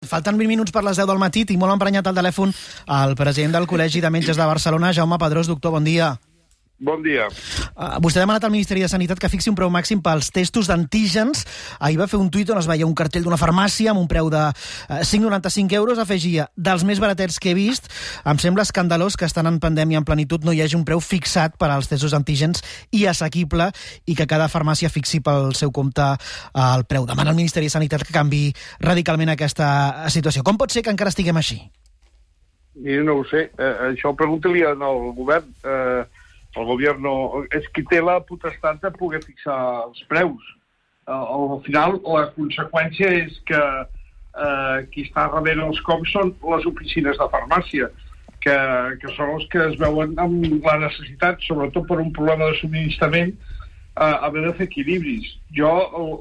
Falten 20 minuts per les 10 del matí, tinc molt emprenyat al telèfon el president del Col·legi de Metges de Barcelona, Jaume Pedrós. Doctor, bon dia. Bon dia. Uh, vostè ha demanat al Ministeri de Sanitat que fixi un preu màxim pels testos d'antígens. Ahir va fer un tuit on es veia un cartell d'una farmàcia amb un preu de uh, 5,95 euros. Afegia, dels més baratets que he vist, em sembla escandalós que estan en pandèmia en plenitud no hi hagi un preu fixat per als testos d'antígens i assequible i que cada farmàcia fixi pel seu compte uh, el preu. Demana al Ministeri de Sanitat que canvi radicalment aquesta situació. Com pot ser que encara estiguem així? Jo no ho sé. Eh, això pregunta-li al govern. Eh, el govern és qui té la potestat de poder fixar els preus. Al final, la conseqüència és que uh, qui està rebent els cops són les oficines de farmàcia, que, que són els que es veuen amb la necessitat, sobretot per un problema de subministrament, uh, haver de fer equilibris. Jo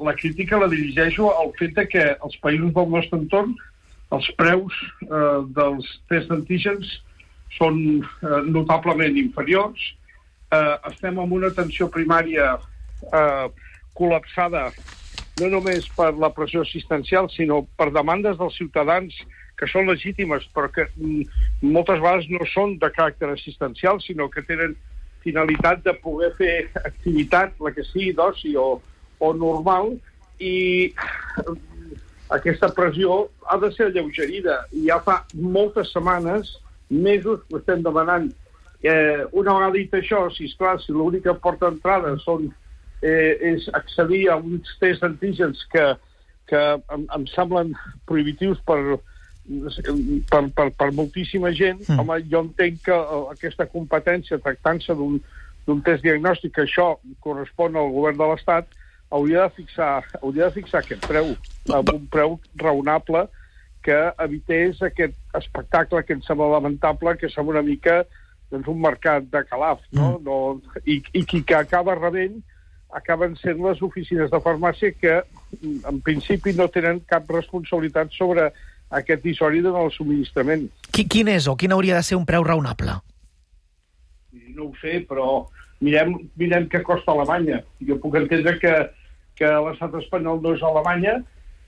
la crítica la dirigeixo al fet de que els països del nostre entorn els preus uh, dels tests d'antígens són uh, notablement inferiors, eh, estem amb una atenció primària eh, col·lapsada no només per la pressió assistencial, sinó per demandes dels ciutadans que són legítimes, però que mm, moltes vegades no són de caràcter assistencial, sinó que tenen finalitat de poder fer activitat, la que sigui d'oci o, o normal, i mm, aquesta pressió ha de ser alleugerida. I ja fa moltes setmanes, mesos, que estem demanant Eh, una vegada dit això, si és clar, si l'única porta d'entrada són, eh, és accedir a uns tests d'antígens que, que em, em semblen prohibitius per, per, per, per moltíssima gent, mm. home, jo entenc que eh, aquesta competència, tractant-se d'un test diagnòstic, que això correspon al govern de l'Estat, hauria de fixar, hauria de fixar aquest preu, amb un preu raonable que evités aquest espectacle que em sembla lamentable, que sembla una mica doncs, un mercat de calaf, no? Mm. no i, I qui que acaba rebent acaben sent les oficines de farmàcia que, en principi, no tenen cap responsabilitat sobre aquest histori del subministrament. Quin és o quin hauria de ser un preu raonable? No ho sé, però mirem, mirem què costa Alemanya. Jo puc entendre que, que l'estat espanyol no és Alemanya,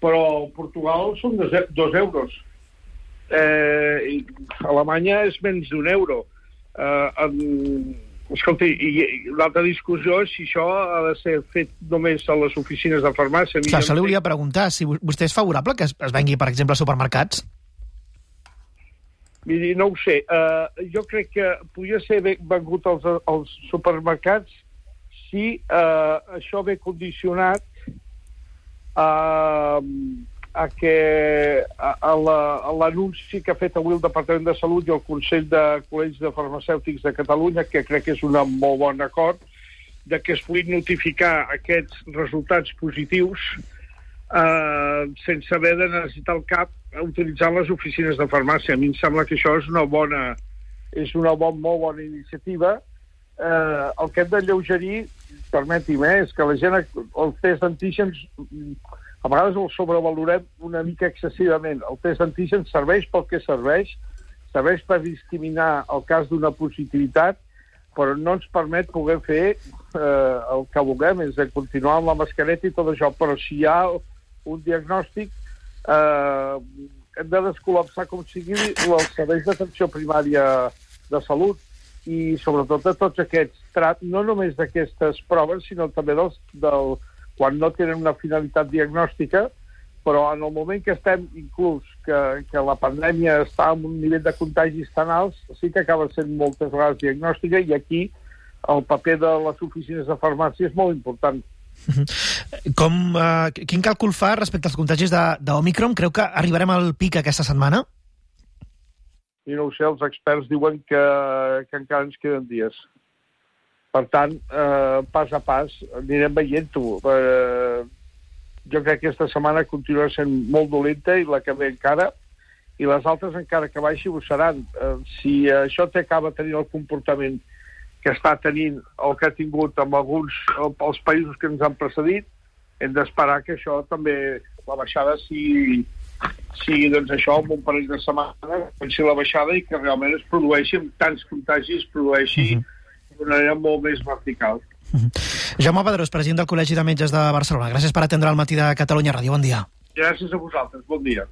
però Portugal són dos, dos euros. Eh, Alemanya és menys d'un euro eh, en, i l'altra discussió és si això ha de ser fet només a les oficines de farmàcia. Clar, això li volia preguntar, si vostè és favorable que es, es vengui, per exemple, a supermercats? Miri, no ho sé. Uh, jo crec que podria ser vengut als, als supermercats si uh, això ve condicionat a, uh, a que l'anunci la, que ha fet avui el Departament de Salut i el Consell de Col·legis de Farmacèutics de Catalunya, que crec que és un molt bon acord, de que es puguin notificar aquests resultats positius eh, sense haver de necessitar el CAP utilitzant les oficines de farmàcia. A mi em sembla que això és una bona, és una bon, molt bona iniciativa. Eh, el que hem de lleugerir, permeti'm, eh, és que la gent, els tests d'antígens a vegades el sobrevalorem una mica excessivament. El test d'antigen serveix pel que serveix, serveix per discriminar el cas d'una positivitat, però no ens permet poder fer eh, el que vulguem, és de continuar amb la mascareta i tot això. Però si hi ha un diagnòstic, eh, hem de descol·lapsar com sigui els serveis d'atenció primària de salut i sobretot de tots aquests no només d'aquestes proves, sinó també dels, del, quan no tenen una finalitat diagnòstica, però en el moment que estem, inclús, que, que la pandèmia està en un nivell de contagis tan alts, sí que acaba sent moltes vegades diagnòstica i aquí el paper de les oficines de farmàcia és molt important. Com, uh, quin càlcul fa respecte als contagis d'Omicron? Creu que arribarem al pic aquesta setmana? I no ho sé, els experts diuen que, que encara ens queden dies. Per tant, eh, pas a pas anirem veient-ho. Eh, jo crec que aquesta setmana continuarà sent molt dolenta i la que ve encara, i les altres encara que baixi ho seran. Eh, si això té acaba tenint el comportament que està tenint el que ha tingut amb alguns els països que ens han precedit, hem d'esperar que això també, la baixada sigui, sigui doncs això, amb un parell de setmanes, pensi la baixada i que realment es produeixi amb tants contagis, es produeixi uh mhm. -huh d'una manera molt més vertical. Jaume Pedrós, president del Col·legi de Metges de Barcelona. Gràcies per atendre el matí de Catalunya Ràdio. Bon dia. Gràcies a vosaltres. Bon dia.